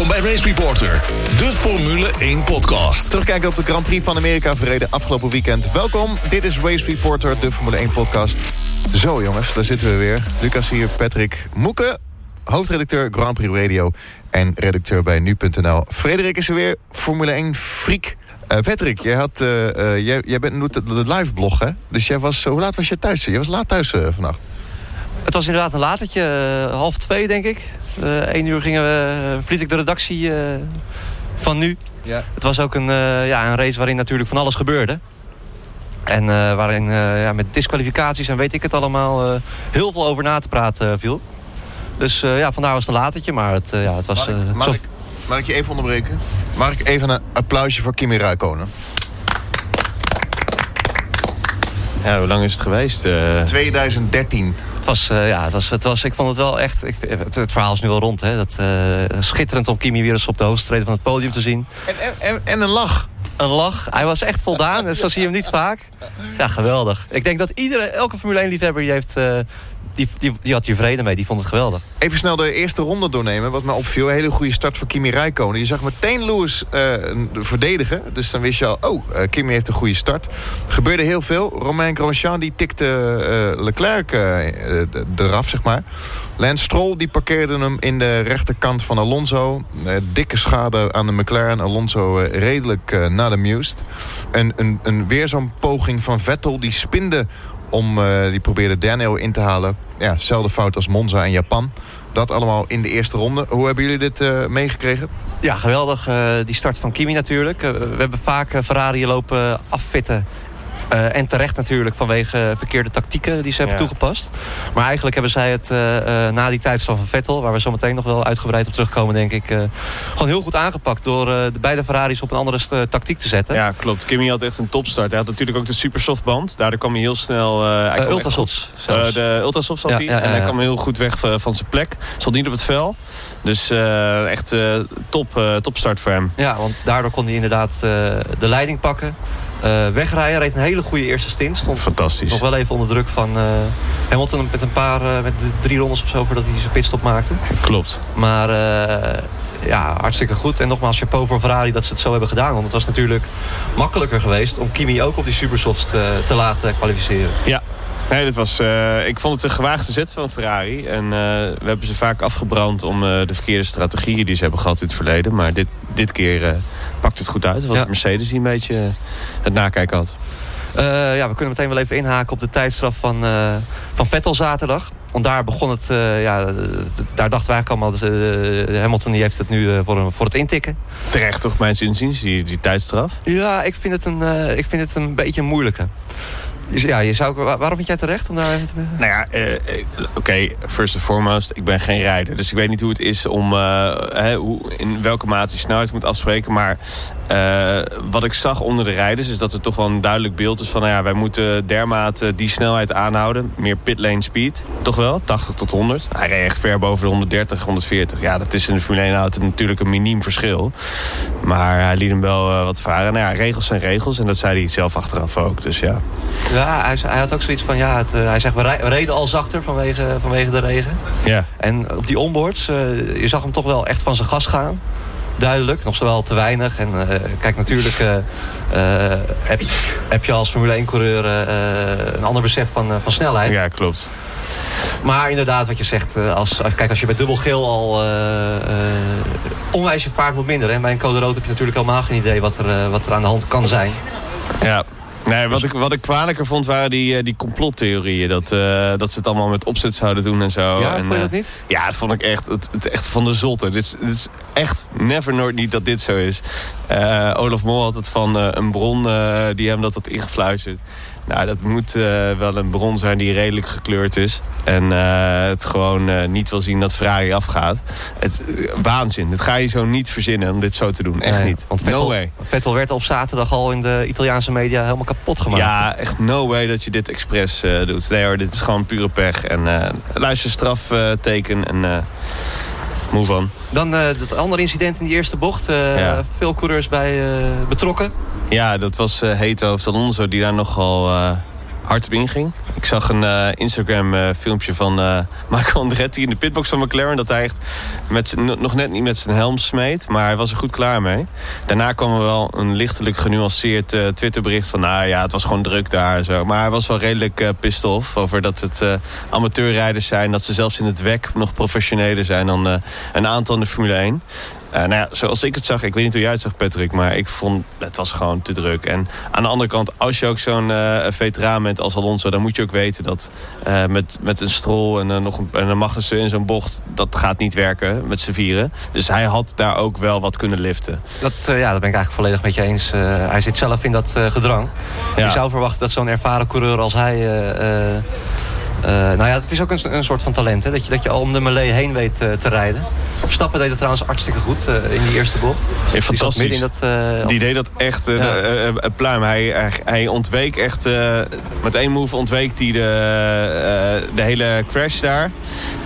Welkom bij Race Reporter, de Formule 1 podcast. Terugkijken op de Grand Prix van Amerika verreden afgelopen weekend. Welkom, dit is Race Reporter, de Formule 1 podcast. Zo jongens, daar zitten we weer. Lucas hier, Patrick Moeken, hoofdredacteur Grand Prix Radio... en redacteur bij Nu.nl. Frederik is er weer, Formule 1 freak. Uh, Patrick, jij, had, uh, uh, jij, jij bent de, de live blog, hè? Dus jij was, hoe laat was je thuis? Je was laat thuis vannacht. Het was inderdaad een latertje, half twee denk ik. Eén uur gingen we, vliet ik de redactie van nu. Ja. Het was ook een, ja, een race waarin natuurlijk van alles gebeurde. En waarin ja, met disqualificaties en weet ik het allemaal heel veel over na te praten viel. Dus ja, vandaar was het een latertje, maar het, ja, het was... Mag, ik, mag ik je even onderbreken? Mag ik even een applausje voor Kimi Räikkönen? Ja, hoe lang is het geweest? 2013. Was, uh, ja, het was, het was, ik vond het wel echt... Ik, het, het, verhaal is nu wel rond. Hè, dat, uh, schitterend om Kimi weer eens op de hoofdstreden van het podium te zien. En, en, en een lach. Een lach. Hij was echt voldaan. zo zie je hem niet vaak. Ja, geweldig. Ik denk dat iedere, elke Formule 1-liefhebber die heeft... Die, die, had hier vrede mee. Die vond het geweldig. Even snel de eerste ronde doornemen. Wat mij opviel. Een hele goede start voor Kimi Räikkönen. Je zag meteen Lewis uh, verdedigen. Dus dan wist je al, oh, uh, Kimi heeft een goede start. Er gebeurde heel veel. Romain Grosjean die tikte uh, Leclerc eraf, zeg maar. Lance Stroll die parkeerde hem in de rechterkant van Alonso. dikke schade aan de McLaren. Alonso redelijk naar de. En een, een, weer zo'n poging van Vettel. Die spinde om, uh, die probeerde Daniel in te halen. Ja, fout als Monza en Japan. Dat allemaal in de eerste ronde. Hoe hebben jullie dit uh, meegekregen? Ja, geweldig. Uh, die start van Kimi natuurlijk. we hebben vaak Ferrari lopen affitten uh, en terecht natuurlijk vanwege verkeerde tactieken die ze hebben ja. toegepast. Maar eigenlijk hebben zij het uh, uh, na die tijdstraf van Vettel... waar we zo meteen nog wel uitgebreid op terugkomen, denk ik... gewoon heel goed aangepakt door de beide Ferraris op een andere tactiek te zetten. Ja, klopt. Kimi had echt een topstart. Hij had natuurlijk ook de supersoftband. Daardoor kwam hij heel snel... Uh, Ultrasofts de Ultrasofts had hij. Ja, en hij kwam heel goed weg van zijn plek. Zat niet op het vel. Dus uh, echt uh, top, uh, topstart voor hem. Ja, want daardoor kon hij inderdaad de leiding pakken. Uh, wegrijden. Reed een hele goede eerste stint. Stond Fantastisch. Nog wel even onder druk van uh, Hamilton met een paar, uh, met drie rondes of zo voordat hij zijn pitstop maakte. Klopt. Maar ja, hartstikke goed. En nogmaals, chapeau voor Ferrari dat ze het zo hebben gedaan. Want het was natuurlijk makkelijker geweest om Kimi ook op die supersofts te, te laten kwalificeren. Ja, Nee, dat was, uh, ik vond het een gewaagde zet van Ferrari. En uh, we hebben ze vaak afgebrand om uh, de verkeerde strategieën die ze hebben gehad in het verleden. Maar dit, dit keer pakt het goed uit. Het was ja. Mercedes die een beetje het nakijken had. ja, we kunnen meteen wel even inhaken op de tijdstraf van, van Vettel zaterdag. Want daar begon het, ja, daar dachten wij eigenlijk allemaal... Dus, Hamilton die heeft het nu voor, voor het intikken. Terecht toch, mijn inziens, die, die tijdstraf? Ja, ik vind het een, ik vind het een beetje moeilijke. Ja, je zou, waarom vind jij terecht om daar even te... Nou ja, uh, oké, okay, first and foremost, ik ben geen rijder. Dus ik weet niet hoe het is om hè, hoe, in welke mate je snelheid moet afspreken. Maar uh, wat ik zag onder de rijders is dat er toch wel een duidelijk beeld is van... Nou ja, wij moeten dermate die snelheid aanhouden. Meer pitlane speed, toch wel, 80 tot 100. Hij reed echt ver boven de 130, 140. Ja, dat is in de Formule 1 auto natuurlijk een miniem verschil. Maar hij liet hem wel wat varen. Nou ja, regels zijn regels en dat zei hij zelf achteraf ook, dus ja. Ja, hij, hij had ook zoiets van, ja, het, hij zegt, we reden al zachter vanwege, vanwege de regen. Ja. En op die onboards, je zag hem toch wel echt van zijn gas gaan duidelijk. Nog zowel te weinig. En uh, kijk, natuurlijk uh, uh, heb, heb, je als Formule 1-coureur een ander besef van, van snelheid. Ja, klopt. Maar inderdaad, wat je zegt, als, kijk, als je met dubbel geel al onwijs je vaart moet minderen. En bij een code rood heb je natuurlijk helemaal geen idee wat er, wat er aan de hand kan zijn. Ja, Nee, wat ik, wat ik kwalijker vond waren die, eh, die complottheorieën. Dat, uh, dat ze het allemaal met opzet zouden doen en zo. Ja, en, vond je dat niet? Ja, dat vond ik echt, het, het echt van de zotte. Dit is, dit is echt never nooit niet dat dit zo is. Uh, Olaf Mol had het van een bron die hem dat had ingefluisterd. Nou, dat moet uh, wel een bron zijn die redelijk gekleurd is. En uh, het gewoon uh, niet wil zien dat Ferrari afgaat. Het, waanzin. Dat ga je zo niet verzinnen om dit zo te doen. Echt nee, niet. Want Vettel, no way. Vettel werd op zaterdag al in de Italiaanse media helemaal kapot gemaakt. Ja, echt no way dat je dit expres doet. Nee hoor, dit is gewoon pure pech. En luister straf teken en move on. Dan het andere incident in die eerste bocht. Ja. Veel coureurs bij betrokken. Ja, dat was uh, Heethoofd Alonso die daar nogal hard op inging. Ik zag een uh, Instagram uh, filmpje van uh, Michael Andretti in de pitbox van McLaren. Dat hij echt met nog net niet met zijn helm smeet. Maar hij was er goed klaar mee. Daarna kwam er wel een lichtelijk genuanceerd Twitterbericht van... nou ja, het was gewoon druk daar en zo. Maar hij was wel redelijk pissed off over dat het amateurrijders zijn. Dat ze zelfs in het WEC nog professioneler zijn dan een aantal in de Formule 1. Uh, nou ja, zoals ik het zag, ik weet niet hoe jij het zag Patrick... maar ik vond het was gewoon te druk. En aan de andere kant, als je ook zo'n uh, veteraan bent als Alonso... dan moet je ook weten dat uh, met, met een Strol en, nog een, en een Magnussen in zo'n bocht... dat gaat niet werken met z'n vieren. Dus hij had daar ook wel wat kunnen liften. Dat, ja, dat ben ik eigenlijk volledig met je eens. hij zit zelf in dat gedrang. Ja. Je zou verwachten dat zo'n ervaren coureur als hij uh, nou ja, het is ook een, een soort van talent. Hè? Dat, je, dat je al om de melee heen weet uh, te rijden. Verstappen deed het trouwens hartstikke goed uh, in die eerste bocht. Ja, fantastisch. Die, dat, die deed dat echt ja. de, pluim. Hij, hij, hij, ontweek echt... met één move ontweek hij de, de hele crash daar.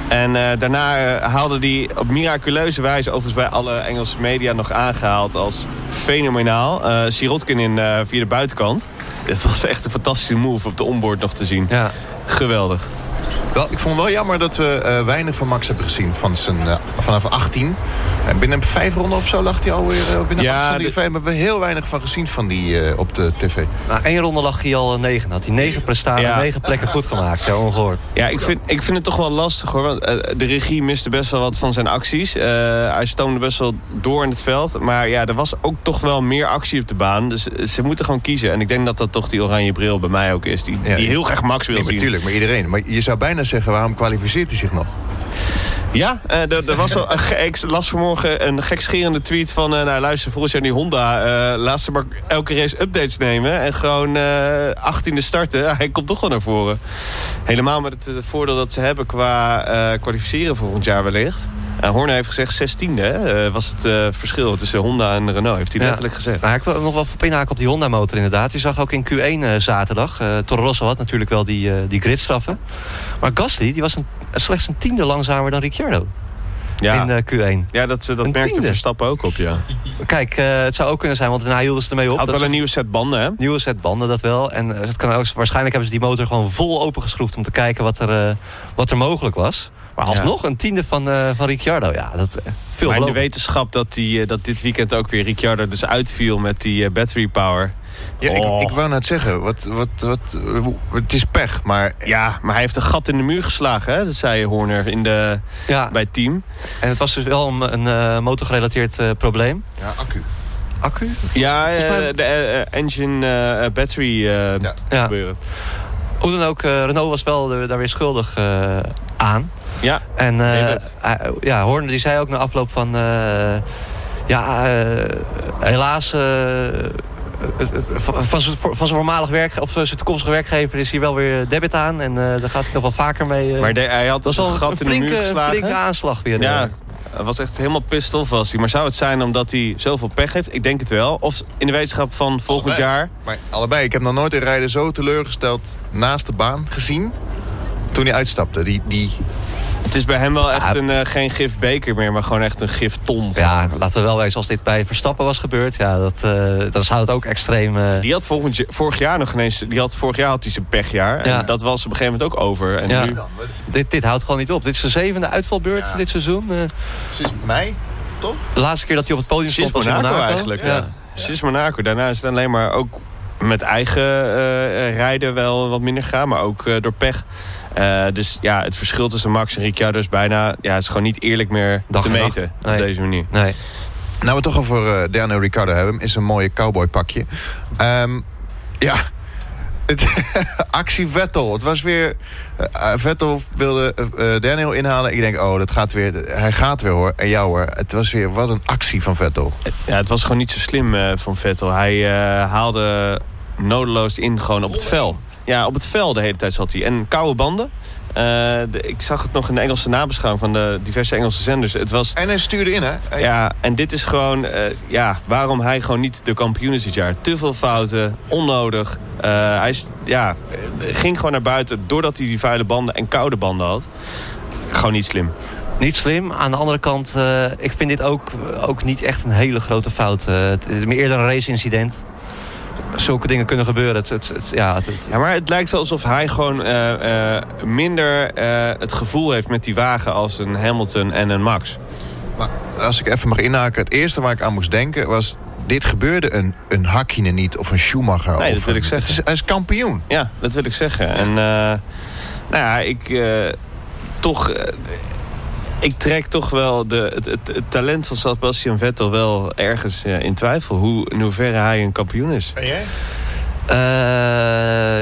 En daarna haalde hij op miraculeuze wijze... overigens bij alle Engelse media nog aangehaald als fenomenaal. Sirotkin in via de buitenkant. Het was echt een fantastische move op de onboard nog te zien. Ja. Geweldig. Wel, ik vond het wel jammer dat we uh, weinig van Max hebben gezien van zijn, uh, vanaf 18. En binnen vijf ronden of zo lag hij alweer uh, binnen ja, de... hebben we heel weinig van gezien van die op de tv. Nou, één ronde lag hij al negen. Had hij negen prestaties, ja. negen plekken goed gemaakt. Ja, ongehoord. Ja, ik vind, ik vind het toch wel lastig hoor. Want de regie miste best wel wat van zijn acties. hij stoomde best wel door in het veld. Maar ja, er was ook toch wel meer actie op de baan. Dus ze moeten gewoon kiezen. En ik denk dat dat toch die oranje bril bij mij ook is. Die, die heel graag Max wil zien. Natuurlijk, maar iedereen. Maar je zou bijna zeggen, waarom kwalificeert hij zich nog? Ja, uh, er, was al, ik las vanmorgen een gekscherende tweet van... Uh, nou luister, volgens jaar die Honda, uh, laat ze maar elke race updates nemen... en gewoon 18e starten. Hij komt toch wel naar voren. Helemaal met het voordeel dat ze hebben qua kwalificeren volgend jaar wellicht. Uh, Horner heeft gezegd 16e uh, was het uh, verschil tussen Honda en Renault. Heeft hij ja. letterlijk gezegd. Nou, ik wil nog wel inhaken op die Honda motor inderdaad. Je zag ook in Q1 zaterdag. Toro Rosso had natuurlijk wel die, die gridstraffen. Maar Gasly die was een, slechts een tiende langzamer dan Ricciardo. Ja. In Q1. Ja, dat, dat merkte Verstappen ook op, ja. Kijk, het zou ook kunnen zijn, want hij hielden ze ermee op. Had wel een nieuwe set banden, hè? Nieuwe set banden, dat wel. En het kan ook, waarschijnlijk hebben ze die motor gewoon vol opengeschroefd... om te kijken wat er, wat er mogelijk was. Maar alsnog een tiende van, uh, van Ricciardo. Ja, dat, uh, veel maar in de wetenschap dat, die, uh, dat dit weekend ook weer Ricciardo dus uitviel met die battery power. Ja, oh. ik, ik wou net zeggen, wat, wat, wat, het is pech, maar... Ja, maar hij heeft een gat in de muur geslagen, hè? dat zei Horner in de, ja. bij het team. En het was dus wel een, een motorgerelateerd probleem. Ja, accu. Accu? Ja, de engine battery ja. gebeuren. Hoe dan ook, Renault was wel daar weer schuldig aan. Ja, en uh, ja, Horner die zei ook na afloop van... Uh, ja, uh, helaas... van zijn voormalig werk of zijn toekomstige werkgever is hier wel weer debit aan. En daar gaat hij nog wel vaker mee. maar de, hij had dus een gat in de muur geslagen. Een flinke aanslag weer. Ja, het was echt helemaal off was hij. Maar zou het zijn omdat hij zoveel pech heeft? Ik denk het wel. Of in de wetenschap van volgend jaar? Maar allebei. Ik heb nog nooit een rijder zo teleurgesteld naast de baan gezien toen hij uitstapte. Die, die... Het is bij hem wel echt een, uh, geen gifbeker meer, maar gewoon echt een gifton. Ja, laten we wel wezen, als dit bij Verstappen was gebeurd, ja, dat, uh, dan zou het ook extreem... Uh... Die had volgend, vorig jaar nog ineens, die had, vorig jaar had hij zijn pechjaar. En dat was op een gegeven moment ook over. En ja. nu... dit, dit houdt gewoon niet op. Dit is de zevende uitvalbeurt dit seizoen. Sinds mei, toch? De laatste keer dat hij op het podium stond was Monaco, in Monaco. eigenlijk, ja. Sinds Monaco. Daarna is het alleen maar ook met eigen rijden wel wat minder gaan, maar ook door pech. Uh, dus ja, het verschil tussen Max en Ricciardo is bijna... Ja, het is gewoon niet eerlijk meer te meten nee. op deze manier. Nee. Nou, we het toch over uh, Daniel Ricciardo hebben... is een mooie cowboypakje. Um, ja, het, actie Vettel. Het was weer... Uh, Vettel wilde uh, Daniel inhalen. Ik denk, oh, dat gaat weer. Hij gaat weer hoor. En jou hoor. Het was weer wat een actie van Vettel. Ja, het was gewoon niet zo slim uh, van Vettel. Hij haalde nodeloos in gewoon op het vel. Ja, op het veld de hele tijd zat hij. En koude banden. Uh, de, ik zag het nog in de Engelse nabeschouwing van de diverse Engelse zenders. Het was, en hij stuurde in, hè? Ja, en dit is gewoon... Uh, ja, waarom hij gewoon niet de kampioen is dit jaar. Te veel fouten, onnodig. Uh, hij ja, ging gewoon naar buiten doordat hij die vuile banden en koude banden had. Gewoon niet slim. Niet slim. Aan de andere kant, ik vind dit ook, ook niet echt een hele grote fout. het is meer eerder een race-incident. Zulke dingen kunnen gebeuren. Het, het, ja, het, ja, maar het lijkt alsof hij gewoon uh, uh, minder uh, het gevoel heeft met die wagen als een Hamilton en een Max. Maar als ik even mag inhaken, het eerste waar ik aan moest denken was... dit gebeurde een, een Hakkinen niet of een Schumacher. Nee, dat wil een, ik zeggen. Is, hij is kampioen. Ja, dat wil ik zeggen. En nou ja, ik toch ik trek toch wel de, het, talent van Sebastian Vettel wel ergens ja, in twijfel. Hoe, in hoeverre hij een kampioen is. En jij? Uh,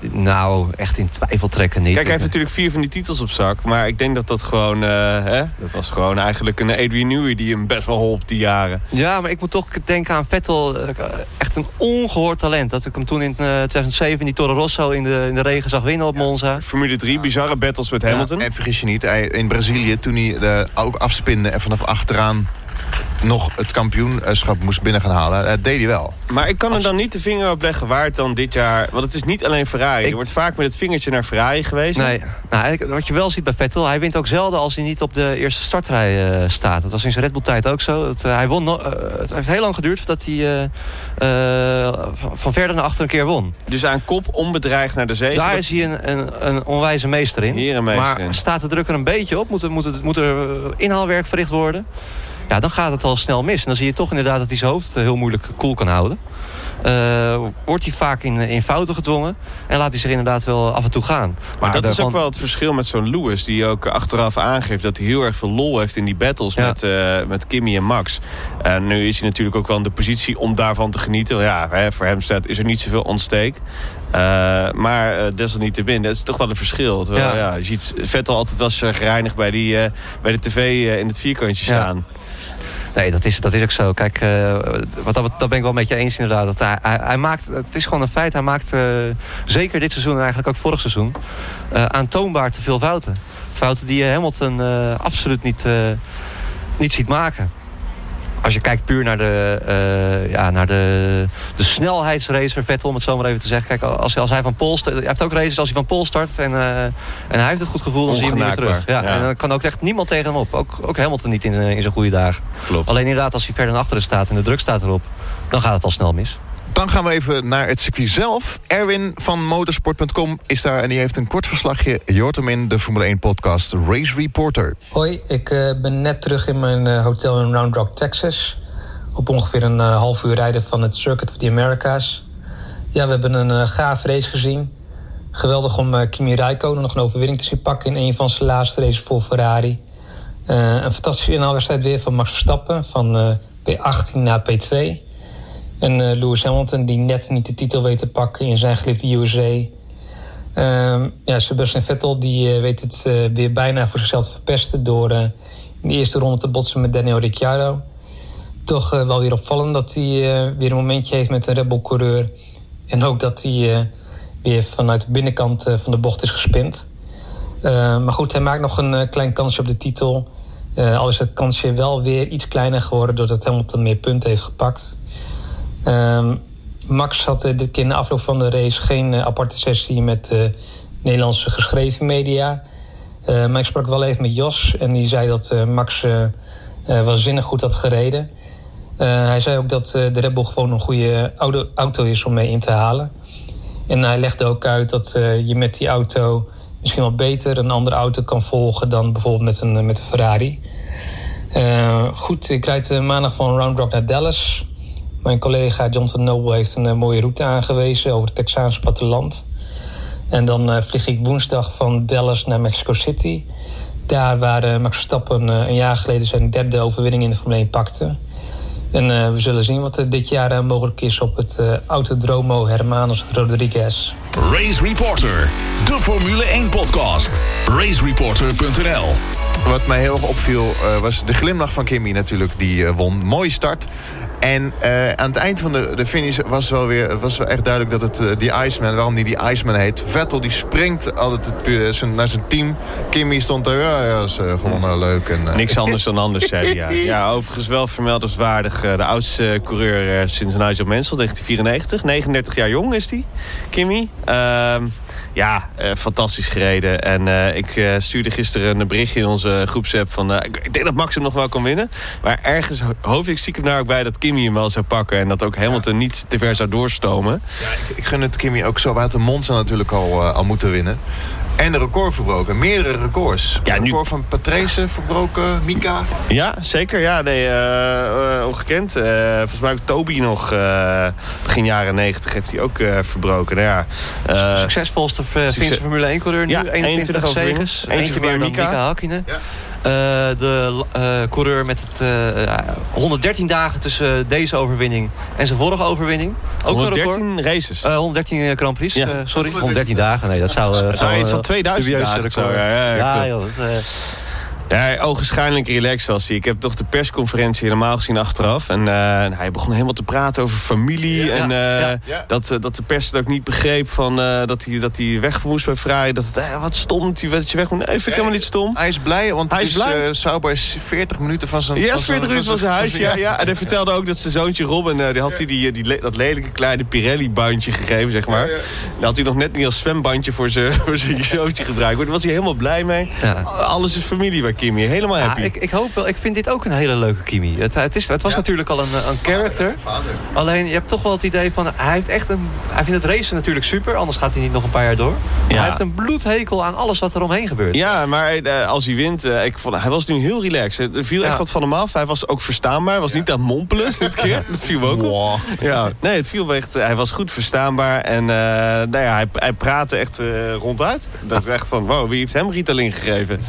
nou, echt in twijfel trekken niet. Kijk, hij heeft natuurlijk vier van die titels op zak. Maar ik denk dat dat gewoon... Uh, hè, dat was gewoon eigenlijk een Adrian Newey die hem best wel holp die jaren. Ja, maar ik moet toch denken aan Vettel. Echt een ongehoord talent. Dat ik hem toen in uh, 2007 die Toro Rosso in de, in de regen zag winnen op Monza. Formule 3, bizarre battles met Hamilton. Ja, en vergis je niet, hij, in Brazilië toen hij de, ook afspinde en vanaf achteraan nog het kampioenschap moest binnen gaan halen. Dat deed hij wel. Maar ik kan er dan niet de vinger op leggen waar het dan dit jaar... Want het is niet alleen Ferrari. Ik... Er wordt vaak met het vingertje naar Ferrari geweest. Nee, nou, wat je wel ziet bij Vettel... hij wint ook zelden als hij niet op de eerste startrij uh, staat. Dat was in zijn Red Bull tijd ook zo. Dat, uh, hij won no uh, het heeft heel lang geduurd voordat hij van, van, verder naar achter een keer won. Dus aan kop onbedreigd naar de zee. Daar is hij een, een, een onwijze meester in. Herenmeester maar in. staat de druk er een beetje op? Moet er, moet er, moet er inhaalwerk verricht worden? Ja, dan gaat het al snel mis. En dan zie je toch inderdaad dat hij zijn hoofd heel moeilijk koel cool kan houden. Uh, wordt hij vaak in, in fouten gedwongen. En laat hij zich inderdaad wel af en toe gaan. Maar, dat is ook wel het verschil met zo'n Lewis. Die ook achteraf aangeeft dat hij heel erg veel lol heeft in die battles ja. met, uh, met Kimmy en Max. En nu is hij natuurlijk ook wel in de positie om daarvan te genieten. Ja, hè, voor hem staat, is er niet zoveel onsteek. Uh, maar desalniettemin, dat is toch wel een verschil. Terwijl, ja. Ja, je ziet Vettel altijd was gereinigd bij, die, bij de tv in het vierkantje staan. Nee, dat is, dat is ook zo. Kijk, uh, wat, dat, dat ben ik wel met je eens inderdaad. Dat hij, hij, maakt, het is gewoon een feit. Hij maakt uh, zeker dit seizoen en eigenlijk ook vorig seizoen... Uh, aantoonbaar te veel fouten. Fouten die je Hamilton absoluut niet, niet ziet maken. Als je kijkt puur naar de, uh, ja, naar de, de snelheidsracer Vettel, om het zo maar even te zeggen. Kijk, als, als hij van Pol start, hij heeft ook races als hij van Pol start en, uh, en hij heeft het goed gevoel, dan zie je hem niet meer terug. Ja, ja. En dan kan ook echt niemand tegen hem op. Ook, ook Hamilton niet in, in zijn goede dagen. Klopt. Alleen inderdaad, als hij verder naar achteren staat en de druk staat erop, dan gaat het al snel mis. Dan gaan we even naar het circuit zelf. Erwin van motorsport.com is daar en die heeft een kort verslagje. Je hoort hem in de Formule 1 podcast Race Reporter. Hoi, ik uh, ben net terug in mijn uh, hotel in Round Rock, Texas. Op ongeveer een uh, half uur rijden van het Circuit of the Americas. Ja, we hebben een gaaf race gezien. Geweldig om Kimi Räikkönen nog een overwinning te zien pakken... in een van zijn laatste races voor Ferrari. een fantastische inhaalwedstrijd weer van Max Verstappen... van P18 naar P2. En Lewis Hamilton die net niet de titel weet te pakken in zijn geliefde USA. Um, ja, Sebastian Vettel die weet het weer bijna voor zichzelf te verpesten... door in de eerste ronde te botsen met Daniel Ricciardo toch wel weer opvallend dat hij weer een momentje heeft met een Red Bull-coureur. En ook dat hij weer vanuit de binnenkant van de bocht is gespind. maar goed, hij maakt nog een klein kansje op de titel. al is het kansje wel weer iets kleiner geworden doordat Hamilton meer punten heeft gepakt. Max had dit keer in de afloop van de race geen aparte sessie met de Nederlandse geschreven media. maar ik sprak wel even met Jos en die zei dat Max wel zinnig goed had gereden. Hij zei ook dat de Red Bull gewoon een goede auto, is om mee in te halen. En hij legde ook uit dat je met die auto misschien wel beter een andere auto kan volgen dan bijvoorbeeld met een, met een Ferrari. goed, ik rijd maandag van Round Rock naar Dallas. Mijn collega Jonathan Noble heeft een mooie route aangewezen over het Texaanse platteland. En dan vlieg ik woensdag van Dallas naar Mexico City. Daar waar Max Verstappen een jaar geleden zijn derde overwinning in de Formule 1 pakte. En uh, we zullen zien wat er dit jaar uh, mogelijk is op het uh, Autodromo Hermanos Rodriguez. Race Reporter, de Formule 1 podcast. Racereporter.nl Wat mij heel erg opviel was de glimlach van Kimmy natuurlijk. Die won. Mooie start. En uh, aan het eind van de, de finish was wel weer was wel echt duidelijk dat het uh, die Iceman, waarom die die Iceman heet. Vettel die springt altijd het, zijn, naar zijn team. Kimmy stond daar, ja, ja dat is uh, gewoon leuk. En, Niks anders dan anders, zei hij. Ja. ja, overigens wel vermeldenswaardig. de oudste coureur sinds Nigel Mansell, 1994. 39 jaar jong is hij, Kimmy. Ja, fantastisch gereden. En ik stuurde gisteren een berichtje in onze groepsapp van... ik, denk dat Max hem nog wel kan winnen. Maar ergens hoop ik stiekem daar ook bij dat Kimmy hem wel zou pakken. En dat ook Hamilton niet te ver zou doorstomen. Ja, ik, ik gun het Kimmy ook zo. Water Monza natuurlijk al, al moeten winnen. En een record verbroken. Meerdere records. Ja, nu... record van Patrese verbroken, Mika. Ja, zeker. Ja, nee, uh, ongekend. Uh, volgens mij ook Toby nog begin jaren 90 heeft hij ook verbroken. Nou, ja, Succesvolste Finse Formule 1-coureur nu. Ja, 21, 21 zegens. Eentje meer dan Mika Hakkinen. Ja. Uh, de uh, coureur met het uh, 113 dagen tussen deze overwinning en zijn vorige overwinning. Ook 113 races? 113 Grand Prix, ja. sorry. 113 dagen, nee, dat zou... dat zou iets van 2000 dagen. Zo, ja, ja, ja, ja dat, ja, ogenschijnlijk relaxed was hij. Ik heb toch de persconferentie helemaal gezien achteraf. En uh, hij begon helemaal te praten over familie. en uh, Dat, uh, dat de pers het ook niet begreep van, dat, hij, dat hij weg moest bij Fraai. Dat het, wat stom dat, hij, dat je weg moet. Nee, vind ik helemaal niet stom. Hij is blij, want hij is, blij. Sauber is 40 minuten van zijn Ja, 40 minuten van zijn huis. Ja, ja. En hij vertelde ook dat zijn zoontje Robin, die had hij die, die, dat lelijke kleine Pirelli-bandje gegeven, zeg maar. Dat had hij nog net niet als zwembandje voor zijn, voor zijn zoontje gebruikt. Daar was hij helemaal blij mee. Alles is familie bij Kimi. Helemaal happy. ik, ik, hoop wel, ik vind dit ook een hele leuke Kimi. Het, het, is, het was natuurlijk al een, een character. Alleen je hebt toch wel het idee van... Hij, heeft echt een, hij vindt het racen natuurlijk super. Anders gaat hij niet nog een paar jaar door. Hij heeft een bloedhekel aan alles wat er omheen gebeurt. Ja, maar uh, als hij wint... Uh, ik vond, hij was nu heel relaxed. Er viel echt wat van hem af. Hij was ook verstaanbaar. Hij was niet aan het mompelen dit keer. Dat viel ook wow. Ja, nee, het viel echt... Hij was goed verstaanbaar. En uh, nou ja, hij, hij praatte echt ronduit. Dat ik echt van... Wow, wie heeft hem Ritalin gegeven?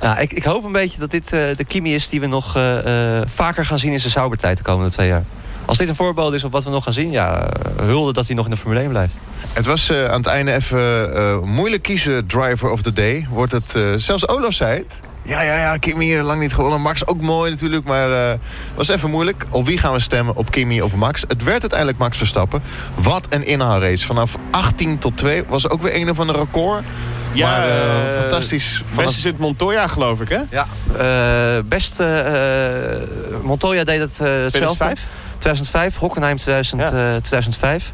ja, ik, ik hoop een beetje dat dit uh, de Kimi is die we nog uh, uh, vaker gaan zien in zijn Saubertijd de komende twee jaar. Als dit een voorbeeld is op wat we nog gaan zien, ja, hulde dat hij nog in de Formule 1 blijft. Het was aan het einde even moeilijk kiezen, driver of the day. Wordt het, zelfs Olaf zei het. Ja, ja, ja, Kimi hier lang niet gewonnen. Max ook mooi natuurlijk, maar was even moeilijk. Op wie gaan we stemmen? Op Kimi of Max? Het werd uiteindelijk Max Verstappen. Wat een inhaalrace. Vanaf 18 tot 2 was ook weer een of ander record. Ja, maar, uh, fantastisch. Vanaf... Beste zit Montoya, geloof ik, hè? Ja, uh, best... Montoya deed het hetzelfde. 2005, Hockenheim 2000, ja. 2005.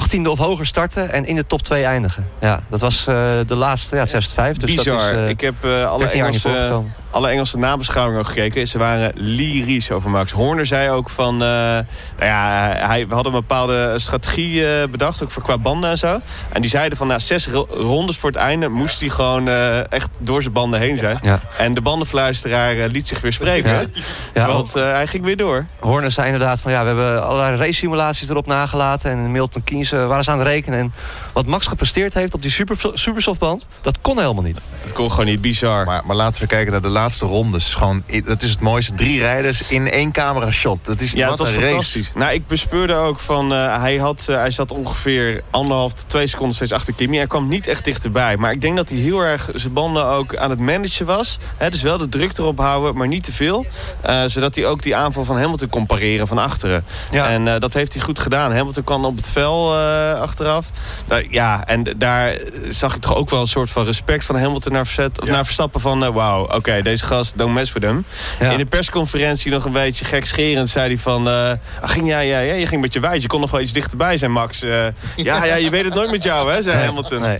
18e of hoger starten en in de top 2 eindigen. Ja, dat was uh, de laatste, ja, 2005. Dus Bizar. Dat is, uh, ik heb uh, alle Engelse alle Engelse nabeschouwingen gekeken. Ze waren lyrisch over Max. Horner zei ook van... Nou ja, hij, we hadden een bepaalde strategie bedacht, ook voor qua banden en zo. En die zeiden van, na zes rondes voor het einde... moest hij gewoon echt door zijn banden heen zijn. Ja. En de bandenfluisteraar liet zich weer spreken. Ja. Ja. Want hij ging weer door. Horner zei inderdaad van... ja, we hebben allerlei race simulaties erop nagelaten. En Milton Keynes waren ze aan het rekenen. En wat Max gepresteerd heeft op die super, supersoftband... dat kon helemaal niet. Dat kon gewoon niet, bizar. Maar, maar laten we kijken naar de laatste rondes. Gewoon, dat is het mooiste. Drie rijders in één camera shot. Dat is ja, wat was fantastisch. Race. Nou, ik bespeurde ook van... Uh, hij, had, uh, hij zat ongeveer anderhalf tot twee seconden steeds achter Kimi. Hij kwam niet echt dichterbij. Maar ik denk dat hij heel erg zijn banden ook aan het managen was. He, dus wel de druk erop houden, maar niet te veel. Uh, zodat hij ook die aanval van Hamilton kon pareren van achteren. Ja. En dat heeft hij goed gedaan. Hamilton kwam op het vel achteraf. Nou, ja, en daar zag ik toch ook wel een soort van respect van Hamilton naar, verzet, ja. naar Verstappen van... wauw, oké, okay, deze gast, don't mess with him. Ja. In de persconferentie nog een beetje gekscherend zei hij van... Uh, ging, ja, ja, ja, je ging met je wijs, je kon nog wel iets dichterbij zijn, Max. Uh, ja, ja, je weet het nooit met jou, hè, zei nee, Hamilton. Nee.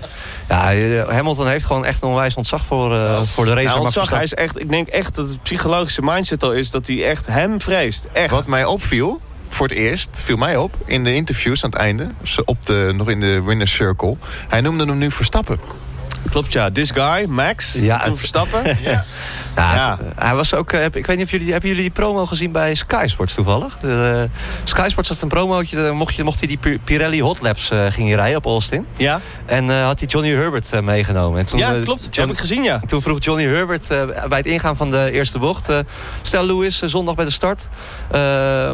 Ja, Hamilton heeft gewoon echt een onwijs ontzag voor, uh, voor de race. Ja, ontzag, hij is echt, ik denk echt dat het psychologische mindset al is... dat hij echt hem vreest. Echt. Wat mij opviel voor het eerst, viel mij op, in de interviews aan het einde, op de, nog in de winner's circle. Hij noemde hem nu Verstappen. Klopt, ja. This guy, Max, ja, toen Verstappen. ja. Ja, ja. Het, hij was ook, ik weet niet of jullie, hebben jullie die promo gezien bij Sky Sports toevallig? De, uh, Sky Sports had een promootje, mocht, je, mocht hij die Pirelli Hot Laps uh, ging rijden op Austin. Ja. En uh, had hij Johnny Herbert meegenomen. En toen, ja, klopt. John, heb ik gezien, ja. Toen vroeg Johnny Herbert bij het ingaan van de eerste bocht... stel Lewis, zondag bij de start.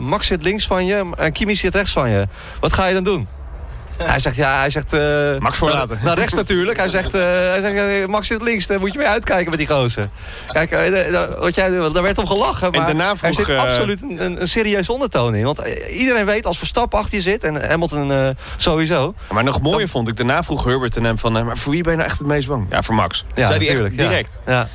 Max zit links van je en Kimi zit rechts van je. Wat ga je dan doen? Hij zegt, ja, hij zegt... Uh, Max voorlaten. Naar, naar rechts natuurlijk. Hij zegt, uh, hij zegt uh, Max zit links, daar moet je mee uitkijken met die gozer. Kijk, wat jij, daar werd om gelachen, maar vroeg, er zit absoluut een, een, een serieus ondertoon in. Want iedereen weet, als Verstappen achter je zit, en Hamilton sowieso... Maar nog mooier dan, vond ik, daarna vroeg Herbert en hem van... maar voor wie ben je nou echt het meest bang? Ja, voor Max. Ja, zei hij echt direct. Ja.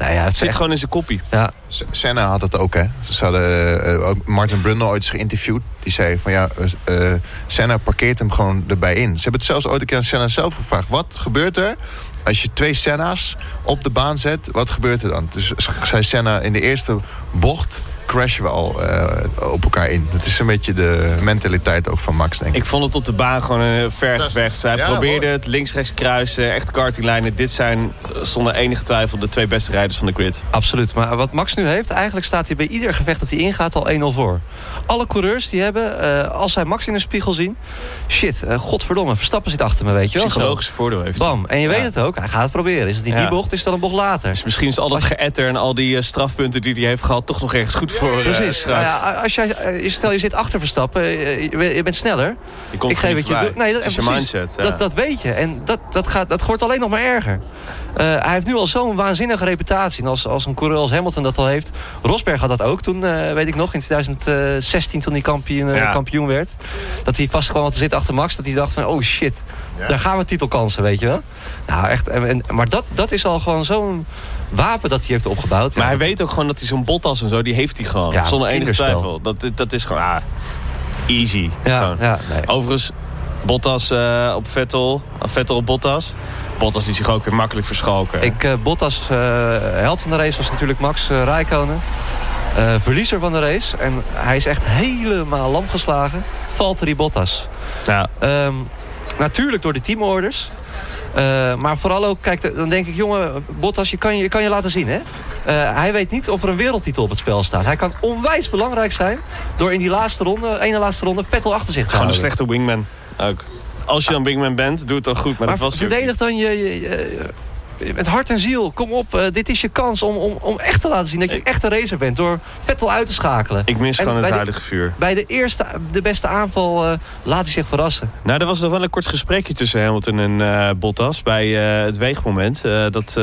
Nou ja, het zit gewoon in zijn kopie. Ja. Senna had het ook, hè. Ze hadden uh, ook Martin Brundle ooit geïnterviewd. Die zei van ja, uh, Senna parkeert hem gewoon erbij in. Ze hebben het zelfs ooit een keer aan Senna zelf gevraagd. Wat gebeurt er als je twee Senna's op de baan zet? Wat gebeurt er dan? Dus zei Senna in de eerste bocht crashen we al uh, op elkaar in. Dat is een beetje de mentaliteit ook van Max, denk ik. Ik vond het op de baan gewoon een vergevecht. Hij ja, probeerde het links-rechts kruisen, echt kartinglijnen. Dit zijn zonder enige twijfel de twee beste rijders van de grid. Absoluut. Maar wat Max nu heeft, eigenlijk staat hij bij ieder gevecht dat hij ingaat al 1-0 voor. Alle coureurs die hebben, uh, als zij Max in de spiegel zien... shit, uh, godverdomme, Verstappen zit achter me, weet je wel. Psychologisch voordeel heeft Bam. En je ja. weet het ook, hij gaat het proberen. Is het niet ja. die bocht, is dat een bocht later. Dus misschien is al dat geëtter en al die strafpunten die hij heeft gehad... toch nog ergens goed voor Precies. Nou ja, als jij, stel je zit achter Verstappen, je, je bent sneller. Je komt ik geef het je. Nee, dat is je mindset. Ja. Dat, dat weet je. En dat, dat, gaat, dat wordt alleen nog maar erger. Uh, hij heeft nu al zo'n waanzinnige reputatie. En als, als een coureur als Hamilton dat al heeft. Rosberg had dat ook toen, uh, weet ik nog, in 2016 toen hij kampioen, ja. kampioen werd. Dat hij vast kwam te zitten achter Max. Dat hij dacht van, oh shit, ja. daar gaan we titelkansen, weet je wel. Nou, echt. En, maar dat, dat is al gewoon zo'n wapen dat hij heeft opgebouwd. Maar hij weet ook gewoon dat hij zo'n Bottas en zo, die heeft hij gewoon. Ja, zonder enige twijfel. Dat, dat is gewoon, ah, easy. Ja, nee. Overigens, Bottas uh, op Vettel, Vettel op Bottas. Bottas liet zich ook weer makkelijk verschalken. Ik, uh, Bottas, uh, held van de race was natuurlijk Max Rijkonen. verliezer van de race. En hij is echt helemaal lam geslagen. Valtteri Bottas. Ja. Um, natuurlijk door de teamorders. Uh, maar vooral ook, kijk, dan denk ik, jongen, Bottas, je kan je, je, kan je laten zien, hè? Uh, hij weet niet of er een wereldtitel op het spel staat. Hij kan onwijs belangrijk zijn door in die laatste ronde, ene laatste ronde, Vettel achter zich te Gewoon houden. een slechte wingman ook. Als je dan wingman bent, doe het dan goed. Maar, maar dat was verdedig dan je, je, je met hart en ziel, kom op. Uh, dit is je kans om, om, om echt te laten zien dat je echt een racer bent. Door Vettel uit te schakelen. Ik mis en gewoon het huidige de, vuur. Bij de eerste, de beste aanval uh, laat hij zich verrassen. Nou, er was nog wel een kort gesprekje tussen Hamilton en uh, Bottas. Bij het weegmoment. dat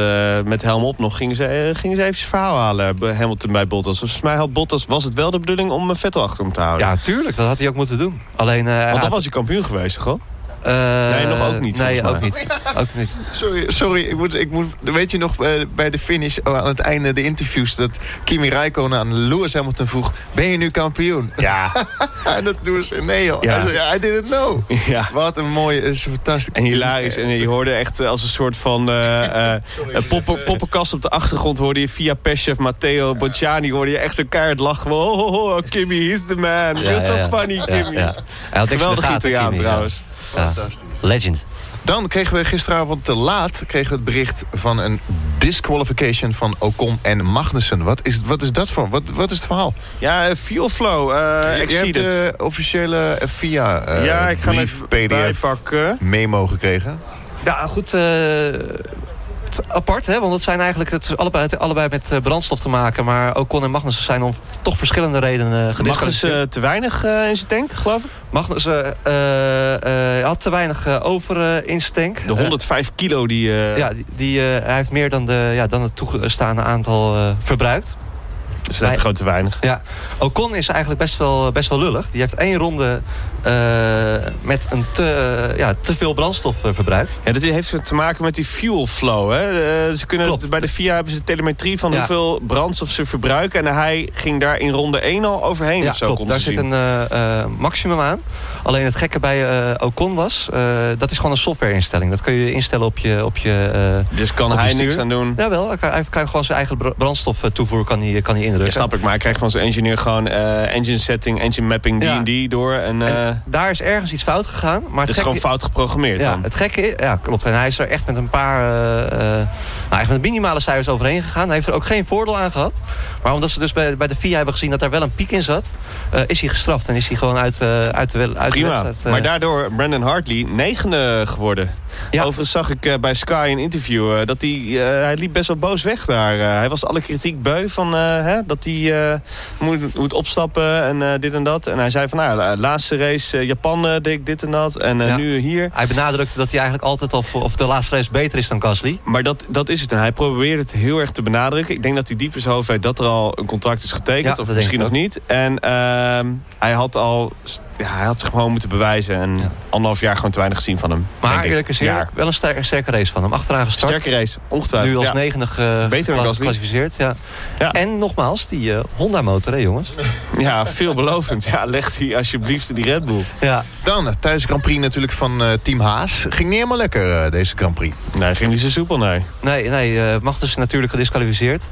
met helm op nog gingen ze, gingen ze even verhaal halen. Hamilton bij Bottas. Volgens mij had Bottas, was het wel de bedoeling om Vettel achter hem te houden. Ja, tuurlijk. Dat had hij ook moeten doen. Alleen, Want dan was hij kampioen geweest, toch? Uh, nee, nog ook niet. Nee, ook niet. ook niet. Sorry, sorry ik moet, ik moet, weet je nog bij de finish, oh, aan het einde de interviews... dat Kimi Räikkönen aan Lewis Hamilton vroeg... ben je nu kampioen? Ja. en dat doen ze, nee joh. Ja. I didn't know. Ja. Wat een mooie, is fantastisch. En hilarisch. En je hoorde echt als een soort van uh, uh, poppen, poppenkast op de achtergrond... hoorde je via Peschef, Matteo, Bocciani... hoorde je echt zo keihard lachen. Oh, oh, oh, Kimi, he's the man. Ja, You're so funny, Kimi. Ja, Geweldig Italiaan trouwens. Fantastisch. Legend. Dan kregen we gisteravond te laat kregen we het bericht van een disqualification van Ocon en Magnussen. Wat is, wat is dat voor? Wat, wat is het verhaal? Ja, fuel flow. Uh, ik zie de officiële FIA uh, ja, ik ga brief, even PDF memo gekregen. Ja, goed. Uh, apart, hè? want het zijn eigenlijk het is allebei, het, allebei met uh, brandstof te maken. Maar Ocon en Magnussen zijn om toch verschillende redenen uh, Magnussen uh, te weinig in zijn tank, geloof ik? Magnussen had te weinig over in zijn tank. De 105 kilo die... Ja, die, die hij heeft meer dan, de, ja, dan het toegestaande aantal verbruikt. Dus dat je gewoon te weinig. Ja, Ocon is eigenlijk best wel, best wel lullig. Die heeft één ronde uh, met een te, ja, te veel brandstof uh, verbruikt. Ja, dat heeft te maken met die fuel flow. Hè? ze kunnen het, bij de FIA hebben ze telemetrie van ja. hoeveel brandstof ze verbruiken. En hij ging daar in ronde 1 al overheen. Ja, of zo, klopt. Daar zit een maximum aan. Alleen het gekke bij Ocon was, dat is gewoon een softwareinstelling. Dat kun je instellen op je op je Dus kan hij niks aan doen? Jawel, hij kan, hij kan gewoon zijn eigen brandstof toevoer kan hij, kan hij indrukken. Ja, snap ik, maar hij krijgt van zijn engineer gewoon uh, engine setting, engine mapping, die ja. en die door. En, uh, en, daar is ergens iets fout gegaan. Maar het, is gewoon fout geprogrammeerd ja, dan. Het gekke ja, klopt. En hij is er echt met een paar, uh, nou, echt met minimale cijfers overheen gegaan. Hij heeft er ook geen voordeel aan gehad. Maar omdat ze dus bij, bij de FIA hebben gezien dat daar wel een piek in zat, is hij gestraft en is hij gewoon uit, uit de, uit Prima. de wedstrijd. maar daardoor Brandon Hartley negende geworden. Ja. Overigens zag ik bij Sky een interview dat hij, hij liep best wel boos weg daar. hij was alle kritiek beu van hè, dat hij moet, moet opstappen en uh, dit en dat. En hij zei van, nou, laatste race uh, Japan deed ik dit en dat. En ja. nu hier. Hij benadrukte dat hij eigenlijk altijd al, of de laatste race beter is dan Gasly. Maar dat, dat is het. En hij probeerde het heel erg te benadrukken. Ik denk dat hij diep in zijn hoofd weet dat er al een contract is getekend. Ja, of misschien nog niet. En ehm, hij had al ja, hij had zich gewoon moeten bewijzen. En anderhalf jaar gewoon te weinig gezien van hem. Maar eerlijk is eerlijk, wel een sterke, sterke race van hem. Achteraan gestart. Sterke race, ongetwijfeld. Nu als uh, Beter dan geclassificeerd. Ja. ja. En nogmaals, die uh, Honda motor, hè jongens? Ja, veelbelovend. Ja, leg die alsjeblieft die Red Bull. Ja. Dan, tijdens de Grand Prix natuurlijk van uh, Team Haas. Ging niet helemaal lekker, deze Grand Prix. Nee, ging niet zo soepel, nee. Nee, nee Magnussen is natuurlijk gedisqualificeerd.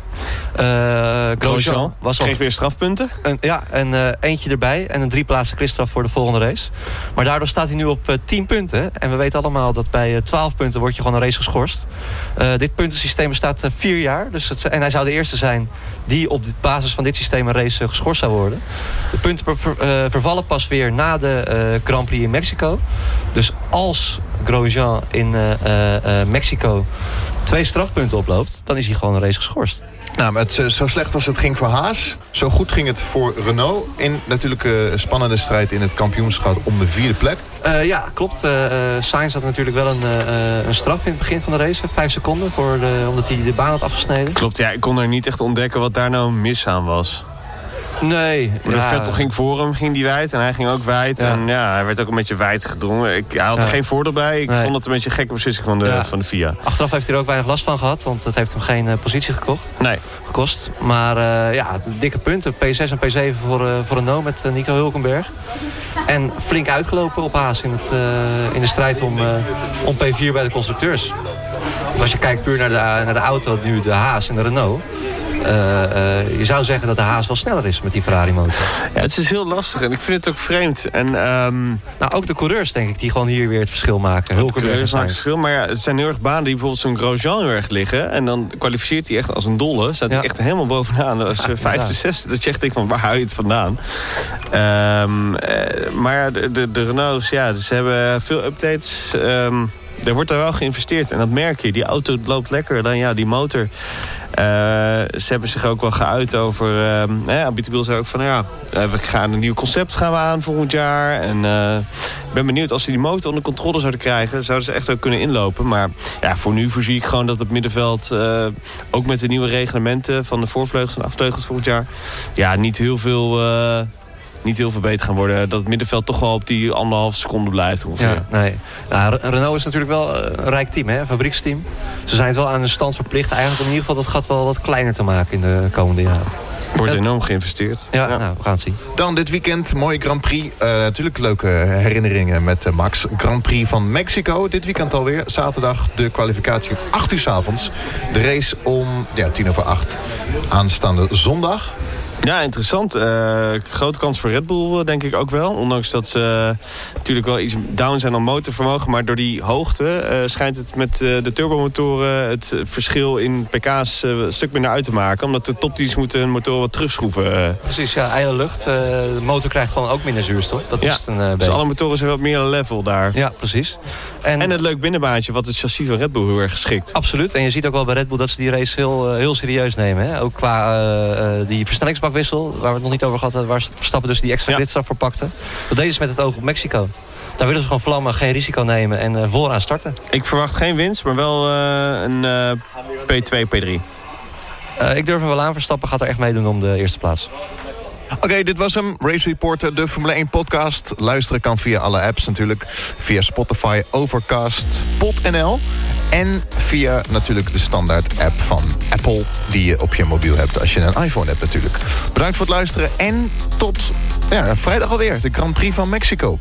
Grosjean was al... Kreeg weer strafpunten. Een, ja, en eentje erbij. En een drie plaatsen kritstraf voor de volgende race. Maar daardoor staat hij nu op 10 punten. En we weten allemaal dat bij 12 punten word je gewoon een race geschorst. dit puntensysteem bestaat vier jaar. Dus het, en hij zou de eerste zijn die op basis van dit systeem een race geschorst zou worden. De punten vervallen pas weer na de Grand Prix in Mexico. Dus als Grosjean in Mexico twee strafpunten oploopt... dan is hij gewoon een race geschorst. Nou, maar het, zo slecht als het ging voor Haas, zo goed ging het voor Renault. In natuurlijk een spannende strijd in het kampioenschap om de vierde plek. Uh, ja, klopt. Uh, Sainz had natuurlijk wel een, uh, een straf in het begin van de race. Vijf seconden, voor de, omdat hij de baan had afgesneden. Klopt, ja. Ik kon er niet echt ontdekken wat daar nou mis aan was. Nee. Maar ja. Vettel ging voor hem, ging die wijd. En hij ging ook wijd. Ja. En ja, hij werd ook een beetje wijd gedrongen. Ik, hij had er geen voordeel bij. Ik vond het een beetje een gekke beslissing van de, van de FIA. Achteraf heeft hij er ook weinig last van gehad. Want het heeft hem geen uh, positie gekocht. Nee. gekost. Maar uh, ja, dikke punten. P6 en P7 voor, uh, voor Renault met Nico Hulkenberg. En flink uitgelopen op Haas in, het, in de strijd om, om P4 bij de constructeurs. Want als je kijkt puur naar de, naar de auto, nu de Haas en de Renault... Uh, uh, je zou zeggen dat de Haas wel sneller is met die Ferrari motor. Ja, het is heel lastig en ik vind het ook vreemd. En, um... nou, ook de coureurs denk ik die gewoon hier weer het verschil maken. Heel coureurs maken het verschil, maar ja, het zijn heel erg banen die bijvoorbeeld zo'n Grosjean heel erg liggen. En dan kwalificeert hij echt als een dolle. Staat hij echt helemaal bovenaan. Als ja, vijfde, zesde. Dat je echt denkt van waar hou je het vandaan? Um, maar de, de, de Renaults, ja, ze hebben veel updates... Um, er wordt er wel geïnvesteerd. En dat merk je. Die auto loopt lekker. Dan ja, die motor. Uh, ze hebben zich ook wel geuit over... Uh, eh, Abitibiel zei ook van... ja, eh, we gaan een nieuw concept gaan we aan volgend jaar. En uh, ik ben benieuwd als ze die motor onder controle zouden krijgen... zouden ze echt ook kunnen inlopen. Maar ja, voor nu voorzie ik gewoon dat het middenveld... Ook met de nieuwe reglementen van de voorvleugels en achtervleugels volgend jaar... ja, niet heel veel niet heel veel beter gaan worden. Dat het middenveld toch wel op die anderhalf seconde blijft ongeveer. Ja, nee. Nou, Renault is natuurlijk wel eh, een rijk team, hè? een fabrieksteam. Ze zijn het wel aan hun stand verplicht. Eigenlijk om in ieder geval dat gat wel wat kleiner te maken in de komende jaren. Wordt enorm geïnvesteerd. Ja, Nou, we gaan het zien. Dan dit weekend, mooie Grand Prix. Uh, natuurlijk leuke herinneringen met uh, Max. Grand Prix van Mexico. Dit weekend alweer. Zaterdag de kwalificatie om 8 uur s avonds. De race om ja, tien over acht aanstaande zondag. Ja, interessant. Uh, grote kans voor Red Bull, denk ik ook wel. Ondanks dat ze uh, natuurlijk wel iets down zijn aan motorvermogen. Maar door die hoogte uh, schijnt het met de turbomotoren... het verschil in pk's een stuk minder uit te maken. Omdat de topdienst moeten hun motor wat terugschroeven. Precies, ja, ijle lucht. de motor krijgt gewoon ook minder zuurstof. Dat ja, is een, dus alle motoren zijn wat meer level daar. Ja, precies. En, en het leuk binnenbaantje wat het chassis van Red Bull heel erg geschikt. Absoluut. En je ziet ook wel bij Red Bull dat ze die race heel, heel serieus nemen. Hè? Ook qua die versnellingsbak wissel, waar we het nog niet over gehad hadden... waar Verstappen dus die extra ja. voor pakte. Dat deden ze met het oog op Mexico. Daar willen ze gewoon vlammen, geen risico nemen en uh, vooraan starten. Ik verwacht geen winst, maar wel uh, een uh, P2, P3. ik durf hem wel aan. Verstappen gaat er echt meedoen om de eerste plaats. Oké, dit was hem. Race Reporter, de Formule 1 podcast. Luisteren kan via alle apps natuurlijk. Via Spotify, Overcast, PodNL. En via natuurlijk de standaard app van Apple... die je op je mobiel hebt als je een iPhone hebt natuurlijk. Bedankt voor het luisteren en tot ja, vrijdag alweer. De Grand Prix van Mexico.